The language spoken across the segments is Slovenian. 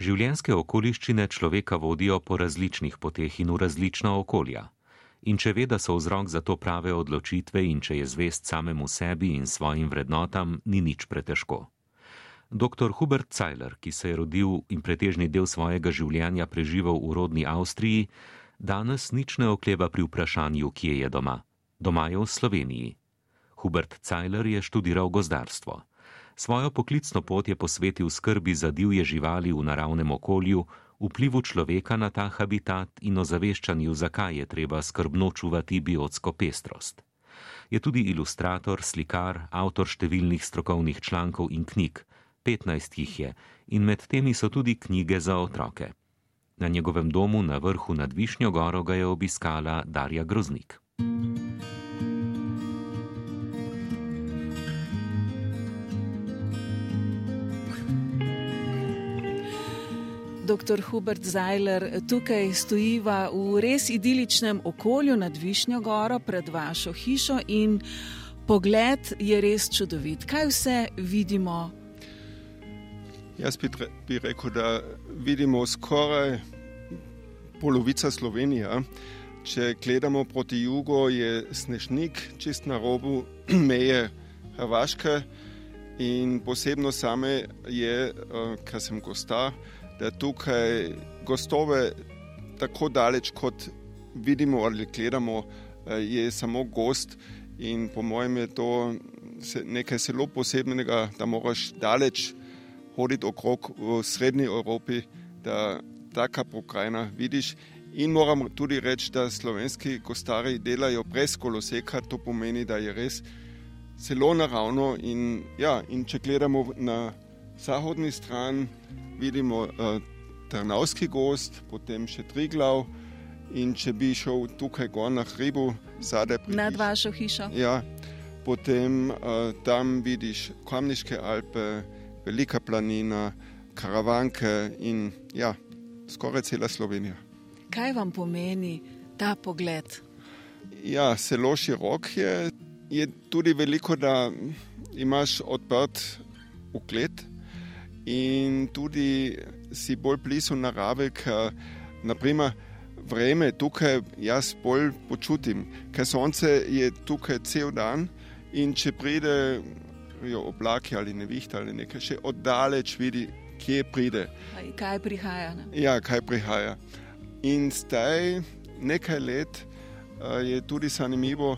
Življenjske okoliščine človeka vodijo po različnih poteh in v različna okolja. In če ve, da so vzrok za to prave odločitve in če je zvest samemu sebi in svojim vrednotam, ni nič pretežko. Dr. Hubert Ceiler, ki se je rodil in pretežni del svojega življenja preživel v rodni Avstriji, danes nič ne okleva pri vprašanju, kje je doma. Doma je v Sloveniji. Hubert Ceiler je študiral gozdarstvo. Svojo poklicno pot je posvetil skrbi za divje živali v naravnem okolju, vplivu človeka na ta habitat in ozaveščanju, zakaj je treba skrbno čuvati biotsko pestrost. Je tudi ilustrator, slikar, avtor številnih strokovnih člankov in knjig, 15 jih je, in med temi so tudi knjige za otroke. Na njegovem domu na vrhu nad Višnjo goro ga je obiskala Darja Groznik. Dr. Hubert Zajler, tukaj stojiva v res idiličnem okolju nad Višnjo goro pred vašo hišo in pogled je res čudovit. Kaj vse vidimo? Jaz bi, bi rekel, da vidimo skoraj polovica Slovenije. Če gledamo proti jugu, je snežnik čist na robu meje Hrvaške in posebno same je, eh, kar sem gosta, da tukaj gostove tako daleč, kot vidimo ali gledamo, eh, je samo gost. In po mojem je to nekaj zelo posebnega, da moraš daleč hoditi okrog v srednji Evropi, da taka pokrajina vidiš. In moram tudi reči, da slovenski gostari delajo brez koloseka, to pomeni, da je res zelo naravno. In, ja, in če gledamo na zahodni stran, vidimo uh, Trnavski gost, potem še Triglav. In če bi šel tukaj gor na hribu, zadaj pri nad vašo hišo. Ja, potem uh, tam vidiš Kamniške Alpe, Velika planina, karavanke in ja, skoraj cela Slovenija. Kaj vam pomeni ta pogled? Ja, zelo širok je. Je tudi veliko, da imaš odprt ugled in tudi si bolj blizu narave, ker naprimer vreme tukaj jaz bolj počutim, ker sonce je tukaj cel dan in če pride jo oblaki ali nevihta ali nekaj, še oddaleč vidi, kje pride. Kaj prihaja? Ne? Ja, kaj prihaja. In zdaj nekaj let uh, je tudi zanimivo,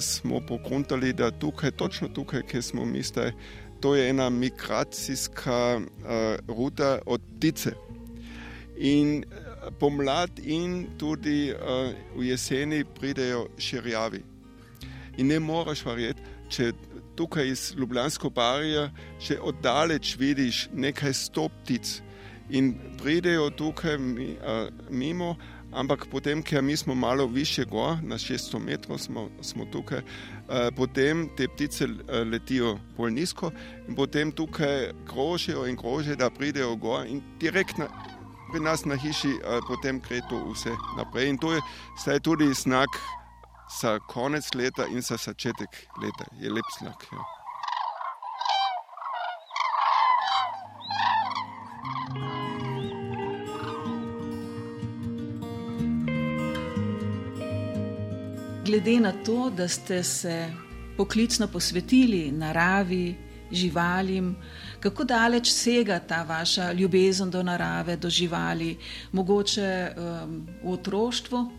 smo pokrontali, da tukaj, točno tukaj, kjer smo mi zdaj, to je ena migracijska uh, ruta od ptice. In eh, pomlad in tudi uh, v jeseni pridejo širjavi. In ne moreš verjeti, če tukaj iz Ljubljansko barija še oddaleč vidiš nekaj sto ptic in pridejo tukaj mimo, ampak potem, ker mi smo malo više gor, na 600 metrov smo, smo tukaj, eh, potem te ptice eh, letijo bolj nizko in potem tukaj krožijo in krožijo, da pridejo gor in direktno pri nas na hiši eh, potem gre to vse naprej. In to je zdaj tudi znak za konec leta in za začetek leta, je lep znak. Ja. Glede na to, da ste se poklicno posvetili naravi, živalim, kako daleč sega ta vaša ljubezen do narave, do živali, mogoče um, v otroštvu,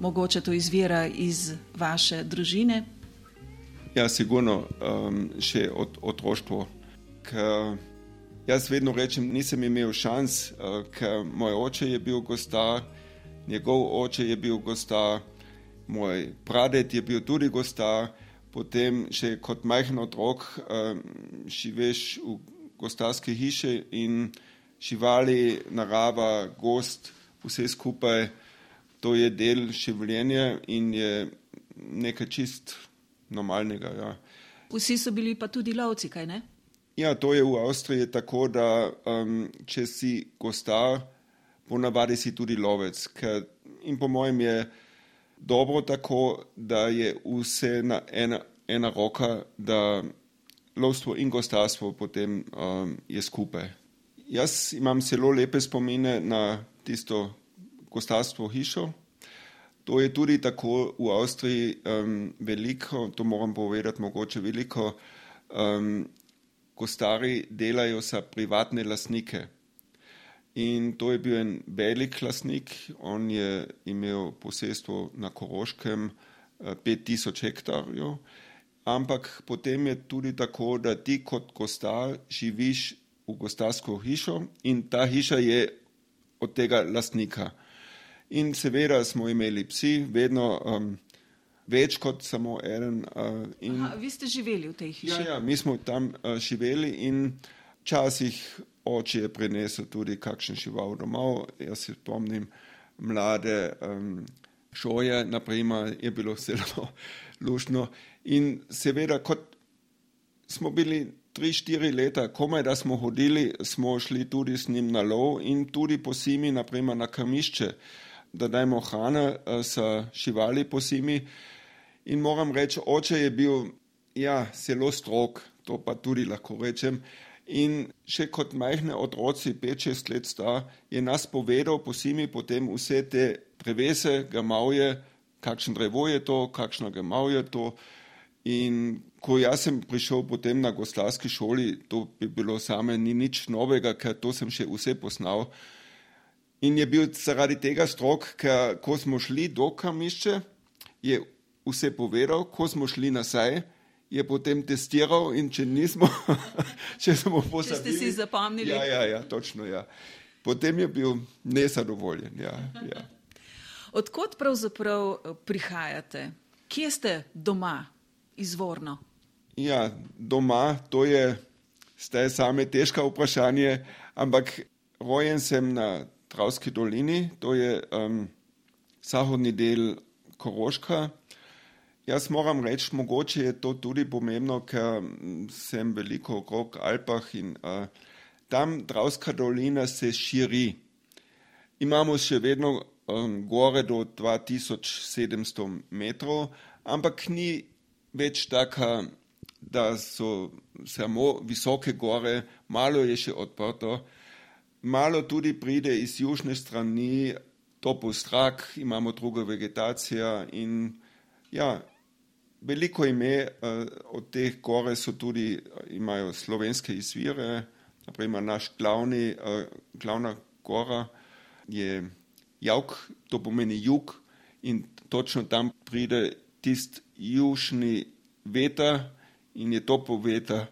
mogoče to izvira iz vaše družine? Ja, sigurno um, še od otroštva. Jaz vedno rečem, nisem imel šans, uh, ker moj oče je bil gostar, njegov oče je bil gostar moj praded je bil tudi gostar, potem še kot majhen otrok um, živiš v gostarski hiši in živali, narava, gost, vse skupaj, to je del življenja in je nekaj čist normalnega. Ja. Vsi so bili pa tudi lovci, kaj ne? Ja, to je v Avstriji tako, da um, če si gostar, ponavadi si tudi lovec. Ker, in po mojem je dobro tako, da je vse na ena, ena roka, da lovstvo in gostarstvo potem um, je skupaj. jaz imam zelo lepe spomine na tisto gostarstvo hišo. To je tudi tako v Avstriji um, veliko, to moram povedati, mogoče veliko. Um, gostari delajo za privatne lasnike. In to je bil en velik lasnik, on je imel posestvo na Koroškem 5000 eh, hektarjev, ampak potem je tudi tako, da ti kot gostar živiš v gostarsko hišo in ta hiša je od tega lasnika. In seveda smo imeli psi, vedno um, več kot samo en. Uh, in, Aha, vi ste živeli v tej hiši? Ja, ja mi smo tam uh, živeli in včasih oče je prinesel tudi kakšen žival domov. Jaz se spomnim mlade um, šoje, naprimer, je bilo zelo lušno. In seveda, kot smo bili tri, štiri leta, komaj da smo hodili, smo šli tudi s njim na lov in tudi po simi, naprimer na kamišče, da dajmo hrane uh, s živali po simi. In moram reči, oče je bil ja, zelo strok, to pa tudi lahko rečem. In še kot majhne otroci, 5-6 let star, je nas povedal po simi potem vse te drevese, gamavje, kakšno drevo je to, kakšno gamav je to. In ko jaz sem prišel potem na gostarski šoli, to bi bilo same ni nič novega, ker to sem še vse poznal. In je bil zaradi tega strok, ker ko smo šli do kamišče, je vse povedal, ko smo šli nazaj, je potem testiral in če nismo, če smo posebej. Ste si zapomnili? Ja, ja, ja, točno. Ja. Potem je bil nezadovoljen. Ja, ja. Odkot pravzaprav eh, prihajate? Kje ste doma, izvorno? Ja, doma, to je zdaj same težko vprašanje, ampak rojen sem na Travski dolini, to je um, zahodni del Koroška. Jaz moram reči, mogoče je to tudi pomembno, ker sem veliko okrog Alpah in uh, tam Dravska dolina se širi. Imamo še vedno um, gore do 2700 metrov, ampak ni več taka, da so samo visoke gore, malo je še odprto. Malo tudi pride iz južne strani, topel strak, imamo drugo vegetacijo in ja, veliko ime uh, od teh gore so tudi, imajo slovenske izvire, naprimer naš glavni, uh, glavna gora je Javk, to pomeni jug in točno tam pride tist južni veter in je topo veter.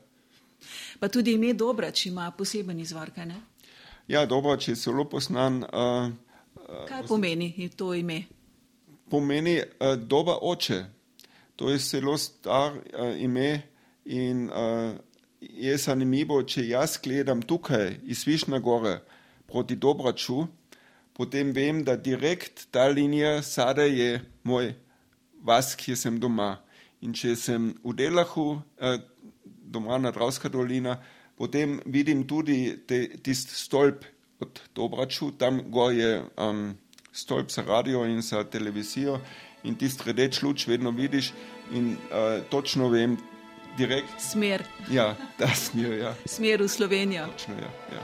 Pa tudi ime Dobrač ima poseben izvor, kaj ne? Ja, Dobrač je zelo posnan. Uh, kaj pomeni to ime? Pomeni uh, doba oče. To je zelo star uh, ime in uh, je zanimivo, če jaz gledam tukaj iz Višne gore proti Dobraču, potem vem, da direkt ta linija sada je moj vas, kjer sem doma. In če sem v Delahu, uh, doma na Dravska dolina, potem vidim tudi tisti stolp od Dobraču, tam gor je um, stolp za radio in za televizijo in tisti rdeč luč vedno vidiš in uh, točno vem, direkt. Smer. Ja, ta smer. Ja. Smer v Slovenijo. Točno, ja, ja.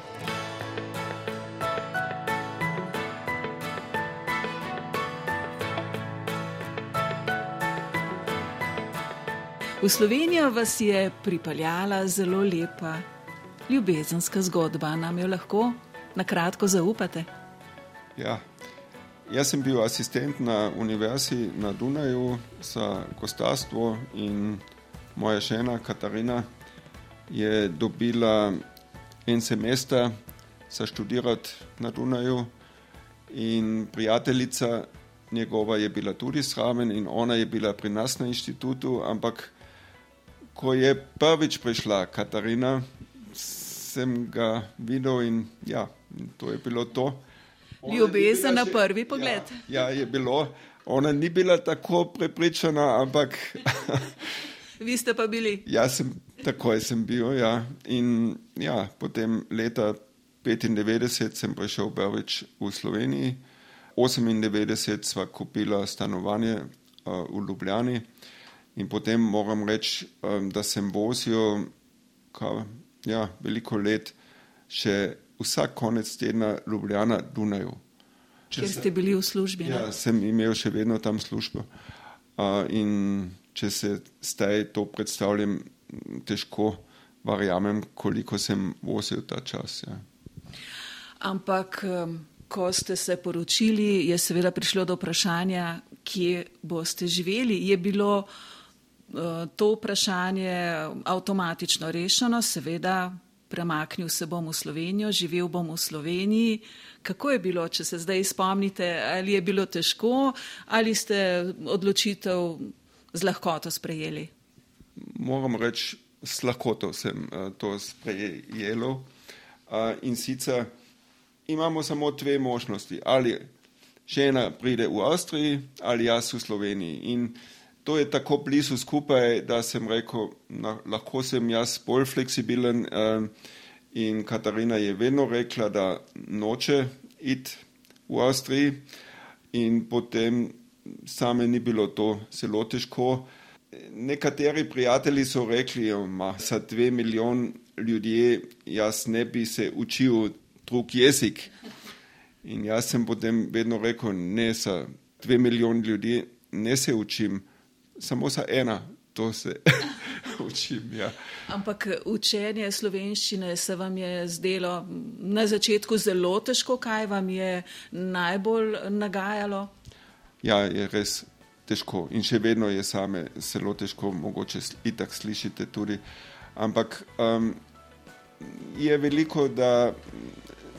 V Slovenijo vas je pripeljala zelo lepa ljubezenska zgodba. Nam jo lahko na kratko zaupate? Ja, Jaz sem bil asistent na univerzi na Dunaju za gostarstvo in moja žena Katarina je dobila en semester za študirati na Dunaju in prijateljica njegova je bila tudi sramen in ona je bila pri nas na inštitutu, ampak ko je prvič prišla Katarina, sem ga videl in ja, to je bilo to ljubezen na prvi pogled. Ja, ja, je bilo. Ona ni bila tako prepričana, ampak. Vi ste pa bili. Jaz sem takoj sem bil. Ja. In ja, potem leta 95 sem prišel prvič v Sloveniji, 98 sva kupila stanovanje uh, v Ljubljani in potem moram reči, um, da sem vozil kar, ja, veliko let še v vsak konec tedna Ljubljana Dunaju. Ker ste bili v službi? Ja, ne? sem imel še vedno tam službo. Uh, in če se zdaj to predstavljam, težko verjamem, koliko sem vozil ta čas. Ja. Ampak, ko ste se poročili, je seveda prišlo do vprašanja, kje boste živeli. Je bilo uh, to vprašanje avtomatično rešeno, seveda. Premaknil se bom v Slovenijo, živel bom v Sloveniji. Kako je bilo, če se zdaj spomnite, ali je bilo težko, ali ste odločitev z lahkoto sprejeli? Moram reči, s lahkoto sem uh, to sprejel. Uh, in sicer imamo samo dve možnosti. Ali žena pride v Avstriji ali jaz v Sloveniji. In to je tako blizu skupaj, da sem rekel, na, lahko sem jaz bolj fleksibilen. Uh, in Katarina je vedno rekla, da noče iti v Avstriji. In potem same ni bilo to zelo težko. Nekateri prijatelji so rekli, da za dve milijon ljudi jaz ne bi se učil drug jezik. In jaz sem potem vedno rekel, ne za dve milijon ljudi ne se učim, samo za ena, to se učim. Ja. Ampak učenje slovenščine se vam je zdelo na začetku zelo težko, kaj vam je najbolj nagajalo? Ja, je res težko in še vedno je same zelo težko, mogoče itak slišite tudi. Ampak um, je veliko, da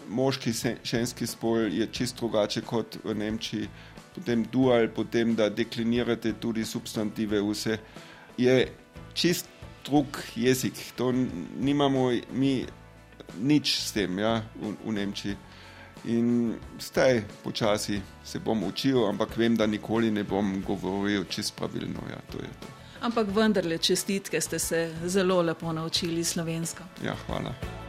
moški, ženski spol je čist drugače kot v Nemčiji, potem dual, potem da deklinirate tudi substantive, vse je čist drug jezik. To nimamo mi nič s tem ja, v, v Nemčiji. In zdaj počasi se bom učil, ampak vem, da nikoli ne bom govoril čist pravilno. Ja, to to. Ampak vendarle čestitke ste se zelo lepo naučili slovensko. Ja, hvala.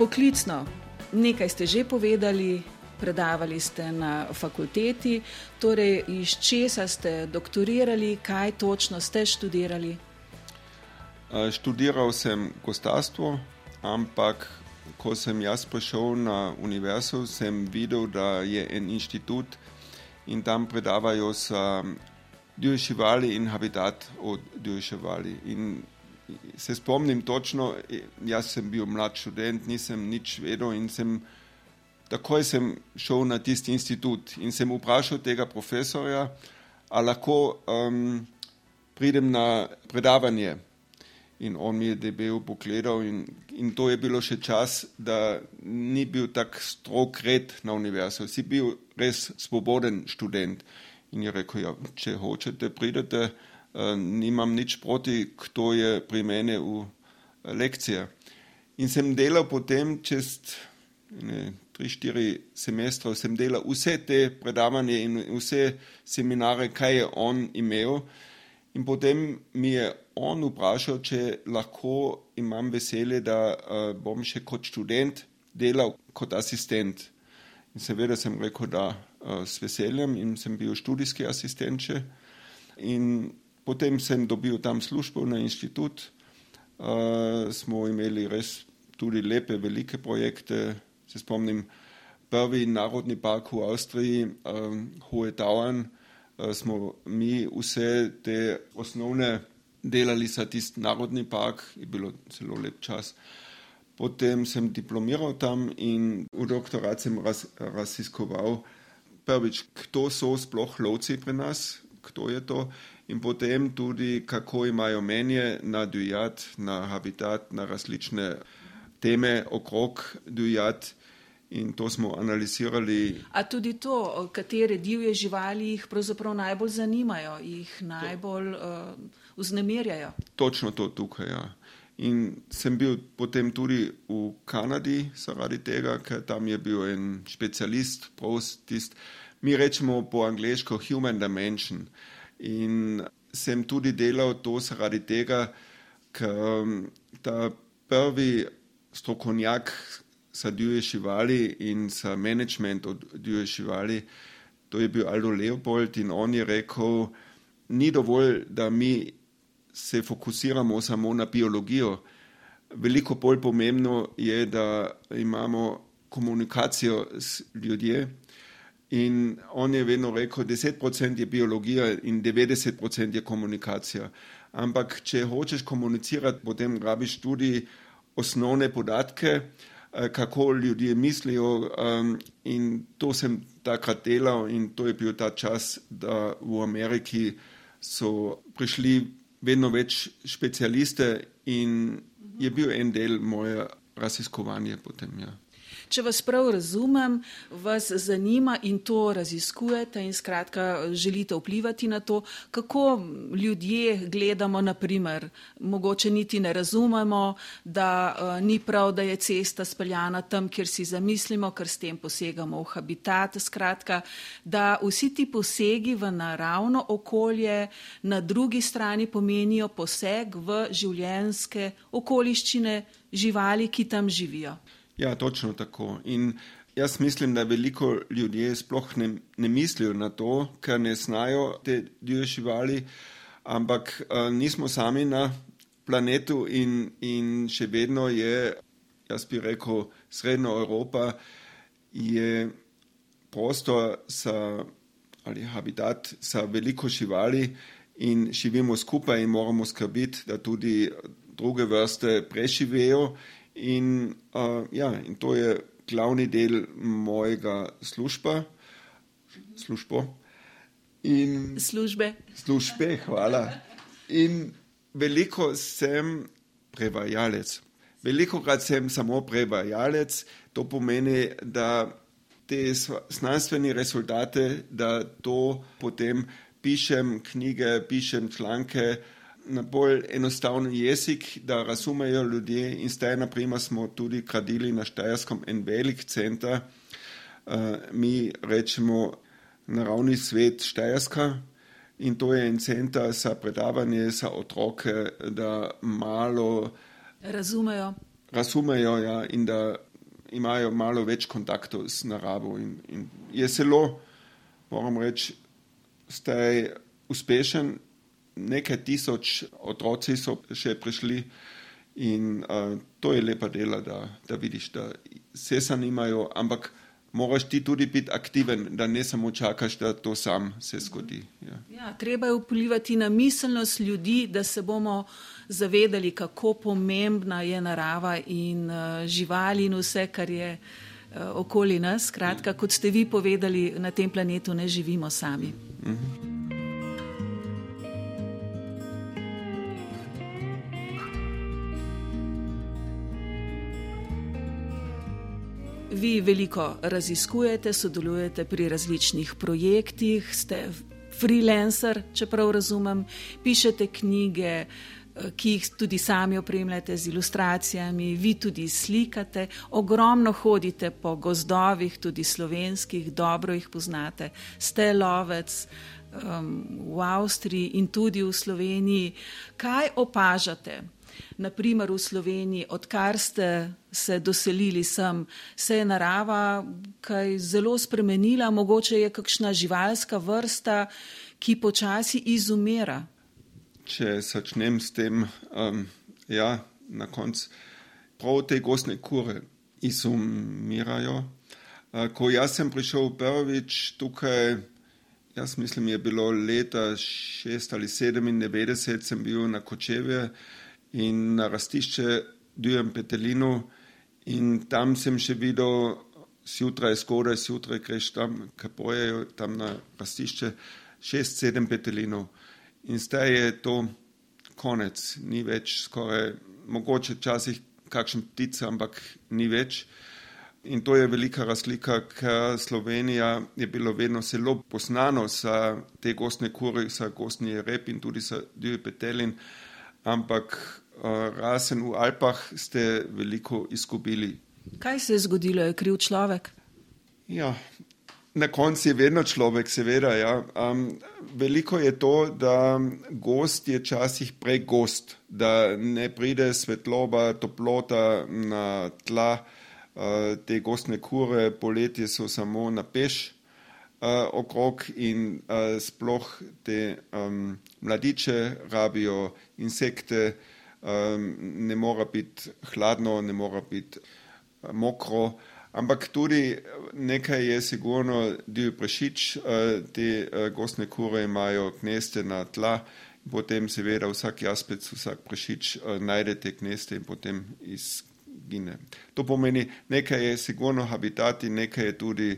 Poklicno, nekaj ste že povedali, predavali ste na fakulteti, torej iz česa ste doktorirali, kaj točno ste študirali? Študiral sem gostarstvo, ampak ko sem jaz prišel na univerzo, sem videl, da je en inštitut in tam predavajo za divje živali in habitat od divje živali. In se spomnim točno, jaz sem bil mlad študent, nisem nič vedel in sem takoj sem šel na tisti institut in sem vprašal tega profesorja, ali lahko um, pridem na predavanje. In on mi je debel pogledal, in, in to je bilo še čas, da ni bil tako strok red na univerzi. Si bil res svoboden študent. In je rekel, ja, če hočete, pridete, nimam nič proti, kdo je pri meni v uh, lekcije. In sem delal potem čez ne, tri, štiri semestre sem delal vse te predavanje in vse seminare, kaj je on imel. In potem mi je on vprašal, če lahko imam veselje, da uh, bom še kot študent delal kot asistent. In seveda sem rekel, da uh, s veseljem in sem bil študijski asistent. Še. In potem sem dobil tam službo na inštitut. Uh, smo imeli res tudi lepe, velike projekte, se spomnim, prvi narodni park v Avstriji, um, Hohe Tauern, uh, smo mi vse te osnovne delali za tisti narodni park, je bilo zelo lep čas. Potem sem diplomiral tam in v doktorat sem raz, raziskoval prvič, kdo so sploh lovci pri nas, kdo je to, in potem tudi, kako imajo menje na dujat, na habitat, na različne teme okrog dujat. In to smo analizirali. A tudi to, katere divje živali jih pravzaprav najbolj zanimajo, jih najbolj uh, vznemirjajo? Točno to tukaj. Ja. In sem bil potem tudi v Kanadi zaradi tega, ker tam je bil en specialist, prostist, mi rečemo po angliško human dimension. In sem tudi delal to zaradi tega, ker ta prvi strokovnjak za divje živali in za management od divje živali, to je bil Aldo Leopold in on je rekel, ni dovolj, da mi se fokusiramo samo na biologijo. Veliko bolj pomembno je, da imamo komunikacijo s ljudmi. In on je vedno rekel, da 10% je biologija in 90% je komunikacija. Ampak, če hočeš komunicirati, potem rabiš tudi osnovne podatke, eh, kako ljudje mislijo. In to sem takrat delal, in to je bil ta čas, da v Ameriki so prišli vedno več specialiste, in je bil en del moje raziskovanja potem. Ja. Če vas prav razumem, vas zanima in to raziskujete in skratka želite vplivati na to, kako ljudje gledamo, naprimer, mogoče niti ne razumemo, da uh, ni prav, da je cesta speljana tam, kjer si zamislimo, ker s tem posegamo v habitat. Skratka, da vsi ti posegi v naravno okolje na drugi strani pomenijo poseg v življenske okoliščine živali, ki tam živijo. Ja, točno tako. In jaz mislim, da veliko ljudi sploh ne, ne mislijo na to, ker ne znajo te divje živali, ampak uh, nismo sami na planetu in, in še vedno je, jaz bi rekel, srednja Evropa je prostor za, ali habitat za veliko živali in živimo skupaj in moramo skrbiti, da tudi druge vrste preživijo. In, uh, ja, in to je glavni del mojega služba, službo. In, službe. Službe, hvala. In veliko sem prevajalec. Veliko krat sem samo prevajalec, to pomeni, da te znanstvene rezultate, da to potem pišem knjige, pišem članke na bolj enostaven jezik, da razumejo ljudje. In zdaj, naprimer, smo tudi gradili na Štajerskem en velik center, uh, mi rečemo naravni svet Štajerska. In to je en center za predavanje za otroke, da malo razumejo. Razumejo, ja, in da imajo malo več kontaktov z naravo. In, in je zelo, moram reči, zdaj uspešen nekaj tisoč otroci so še prišli in uh, to je lepa dela, da, da vidiš, da se zanimajo, ampak moraš ti tudi biti aktiven, da ne samo čakaš, da to sam se zgodi. Ja. Ja, treba je vplivati na miselnost ljudi, da se bomo zavedali, kako pomembna je narava in uh, živali in vse, kar je uh, okoli nas. Kratka, kot ste vi povedali, na tem planetu ne živimo sami. Mhm. Vi veliko raziskujete, sodelujete pri različnih projektih, ste freelancer, če prav razumem, pišete knjige, eh, ki jih tudi sami opremljate z ilustracijami, vi tudi slikate, ogromno hodite po gozdovih, tudi slovenskih, dobro jih poznate, ste lovec v Avstriji in tudi v Sloveniji. Kaj opažate? Naprimer v Sloveniji, odkar ste se doselili sem, se je narava kaj zelo spremenila, mogoče je kakšna živalska vrsta, ki počasi izumira. Če začnem s tem, um, ja, na koncu, prav te gostne kure izumirajo. Uh, ko jaz sem prišel prvič tukaj, jaz mislim, je bilo leta 6 ali 97, sem bil na Kočevje in na rastišče Dujem Petelinu. In tam sem še videl, zjutraj skoraj, zjutraj greš tam, kaj pojejo tam na rastišče, šest, sedem petelinov. In zdaj je to konec, ni več skoraj, mogoče včasih kakšen ptica, ampak ni več. In to je velika razlika, ker Slovenija je bilo vedno zelo poznano za te gostne kure, za gostni rep in tudi za divji petelin ampak uh, razen v Alpah ste veliko izgubili. Kaj se je zgodilo, je kriv človek? Ja, na koncu je vedno človek, seveda. Ja. Um, veliko je to, da gost je včasih pregost, da ne pride svetloba, toplota na tla. Uh, te gostne kure poletje so samo na peš, uh, okrog in uh, sploh te um, mladiče rabijo insekte, ne mora biti hladno, ne mora biti uh, mokro. Ampak tudi nekaj je sigurno, da je prešič, uh, te gostne kure imajo gneste na tla, potem seveda vsak jaspec, vsak prešič najde te gneste in potem izgine. To pomeni, nekaj je sigurno habitati, nekaj je tudi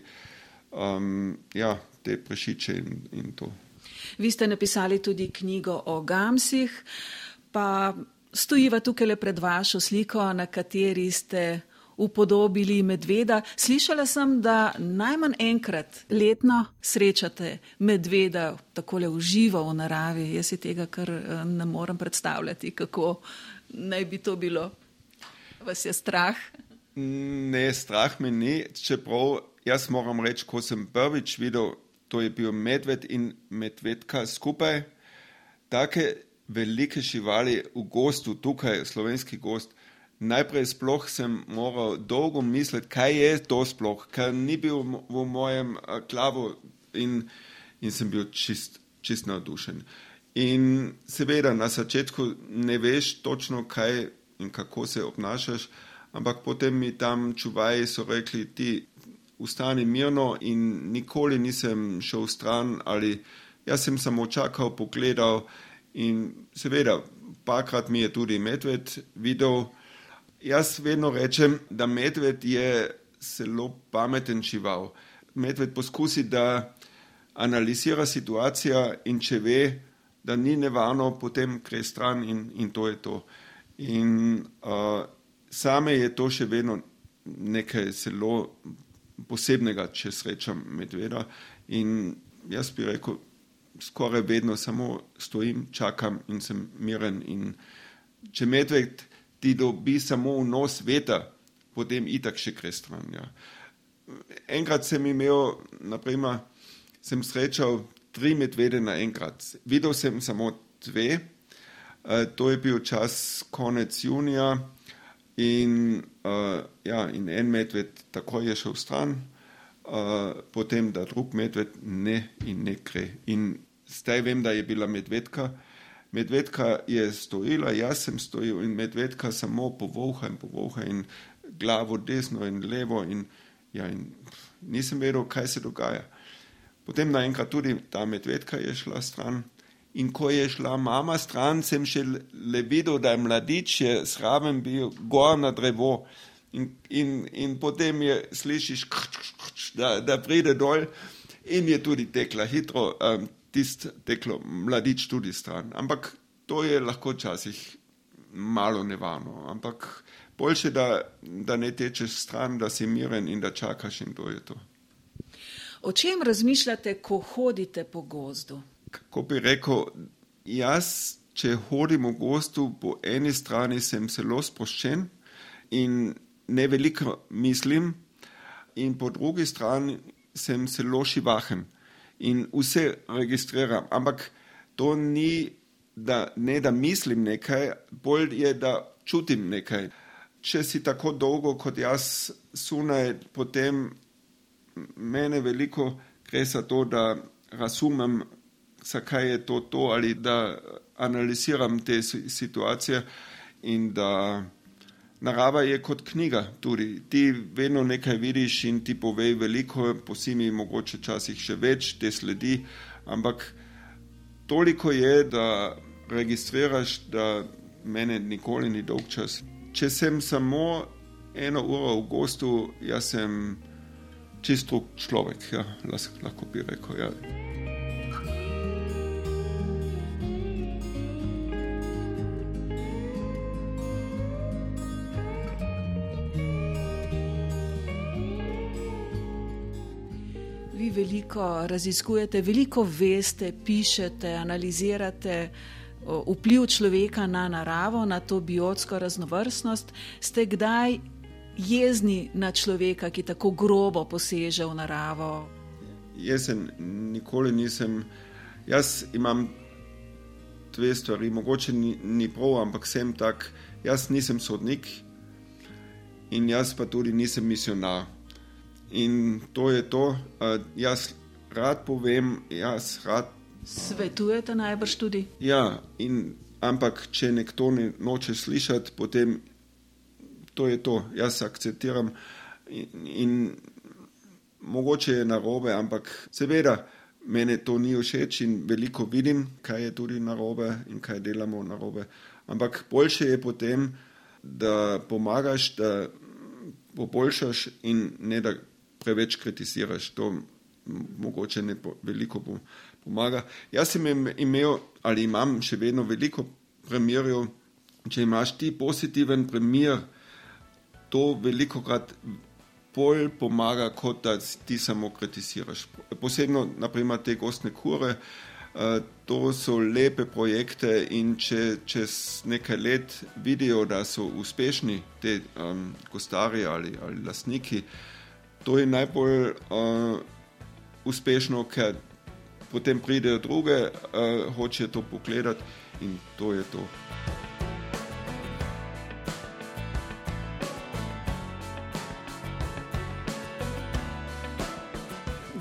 um, ja, te prešiče in, in to. Vi ste napisali tudi knjigo o gamsih, pa stojiva tukaj le pred vašo sliko, na kateri ste upodobili medveda. Slišala sem, da najmanj enkrat letno srečate medveda takole v živo v naravi. Jaz si tega kar eh, ne morem predstavljati, kako naj bi to bilo. Vas je strah? Ne, strah me ni, čeprav jaz moram reči, ko sem prvič videl, to je bil medved in medvedka skupaj, take velike živali v gostu, tukaj slovenski gost. Najprej sploh sem moral dolgo misliti, kaj je to sploh, ker ni bil v mojem klavu in, in sem bil čist, čist navdušen. In seveda na začetku ne veš točno, kaj in kako se obnašaš, ampak potem mi tam čuvaji so rekli, ti ustani mirno in nikoli nisem šel stran ali jaz sem samo čakal, pogledal in seveda, parkrat mi je tudi medved videl. Jaz vedno rečem, da medved je zelo pameten žival. Medved poskusi, da analizira situacijo in če ve, da ni nevarno, potem gre stran in, in to je to. In uh, same je to še vedno nekaj zelo posebnega, če srečam medveda. In jaz bi rekel, skoraj vedno samo stojim, čakam in sem miren. In če medved ti dobi samo v nos veter, potem itak še gre stran. Ja. Enkrat sem imel, naprimer, sem srečal tri medvede naenkrat. Videl sem samo dve, uh, to je bil čas konec junija. In, uh, ja, in en medved takoj je šel stran, uh, potem da drug medved ne in ne gre. In zdaj vem, da je bila medvedka. Medvedka je stojila, jaz sem stojil in medvedka samo povoha in povoha in glavo desno in levo. In, ja, in nisem vedel, kaj se dogaja. Potem naenkrat tudi ta medvedka je šla stran. In ko je šla mama stran, sem še le videl, da je mladič je sraven bil gor na drevo. In, in, in potem je slišiš, da, da pride dol in je tudi tekla hitro, um, tist teklo mladič tudi stran. Ampak to je lahko včasih malo nevarno. Ampak boljše, da, da ne tečeš stran, da si miren in da čakaš in to je to. O čem razmišljate, ko hodite po gozdu? kako bi rekel, jaz, če hodim v gostu, po eni strani sem zelo sproščen in ne veliko mislim, in po drugi strani sem zelo šivahen in vse registriram. Ampak to ni, da ne da mislim nekaj, bolj je, da čutim nekaj. Če si tako dolgo kot jaz sunaj, potem mene veliko gre za to, da razumem zakaj je to to, ali da analiziram te situacije. In da narava je kot knjiga, tudi ti vedno nekaj vidiš in ti pove veliko, posimi mogoče časih še več, te sledi, ampak toliko je, da registriraš, da mene nikoli ni dolg čas. Če sem samo eno uro v gostu, jaz sem čisto človek, ja, lahko bi rekel. Ja. Veliko raziskujete, veliko veste, pišete, analizirate vpliv človeka na naravo, na to biotsko raznovrstnost. Ste kdaj jezni na človeka, ki tako grobo poseže v naravo? Jaz nikoli nisem. Jaz imam dve stvari, mogoče ni, ni prav, ampak sem tak. Jaz nisem sodnik in jaz pa tudi nisem misionar. In to je to. Jaz rad povem, jaz rad. Svetujete najbrž tudi? Ja, in, ampak če nekdo ne noče slišati, potem to je to, jaz akceptiram. In, in mogoče je narobe, ampak seveda meni to ni všeč in veliko vidim, kaj je tudi narobe in kaj delamo narobe. Ampak boljše je potem, da pomagaš, da poboljšaš in ne da preveč kritiziraš. To mogoče ne po, veliko pomaga. Jaz sem imel ali imam še vedno veliko primerov, če imaš ti pozitiven primer, to veliko krat bolj pomaga, kot da ti samo kritiziraš. Posebno, naprimer, te gostne kure, uh, to so lepe projekte in če čez nekaj let vidijo, da so uspešni ti um, gostari ali, ali lastniki, to je najbolj uh, uspešno, ker potem pridejo druge, uh, hočejo to pogledati in to je to.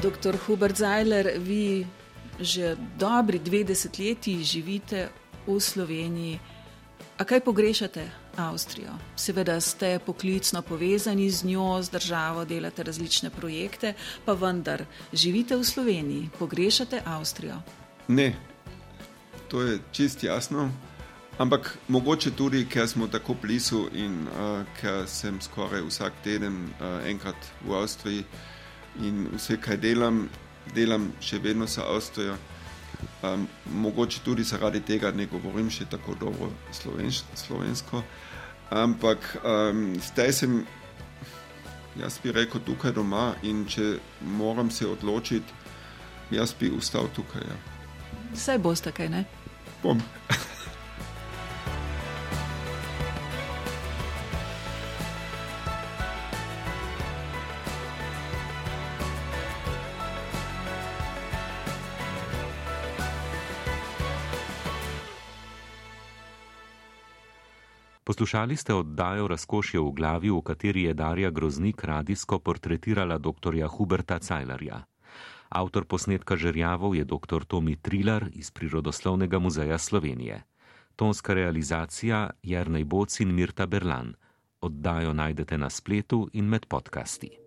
Doktor Hubert Zajler, vi že dobri dve desetletji živite v Sloveniji. A kaj pogrešate Avstrijo? Seveda ste poklicno povezani z njo, z državo, delate različne projekte, pa vendar živite v Sloveniji, pogrešate Avstrijo? Ne, to je čist jasno. Ampak mogoče tudi, ker smo tako blizu in uh, ker sem skoraj vsak teden uh, enkrat v Avstriji in vse, kaj delam, delam še vedno za Avstrijo. Um, mogoče tudi zaradi tega ne govorim še tako dobro slovenš, slovensko. Ampak um, zdaj sem, jaz bi rekel, tukaj doma in če moram se odločiti, jaz bi ustal tukaj. Ja. Vse boste, kaj ne? Bom. Poslušali ste oddajo Razkošje v glavi, v kateri je Darja Groznik radijsko portretirala dr. Huberta Cajlarja. Avtor posnetka žerjavov je dr. Tomi Trilar iz Prirodoslovnega muzeja Slovenije. Tonska realizacija Jrnej Boc in Mirta Berlan. Oddajo najdete na spletu in med podcasti.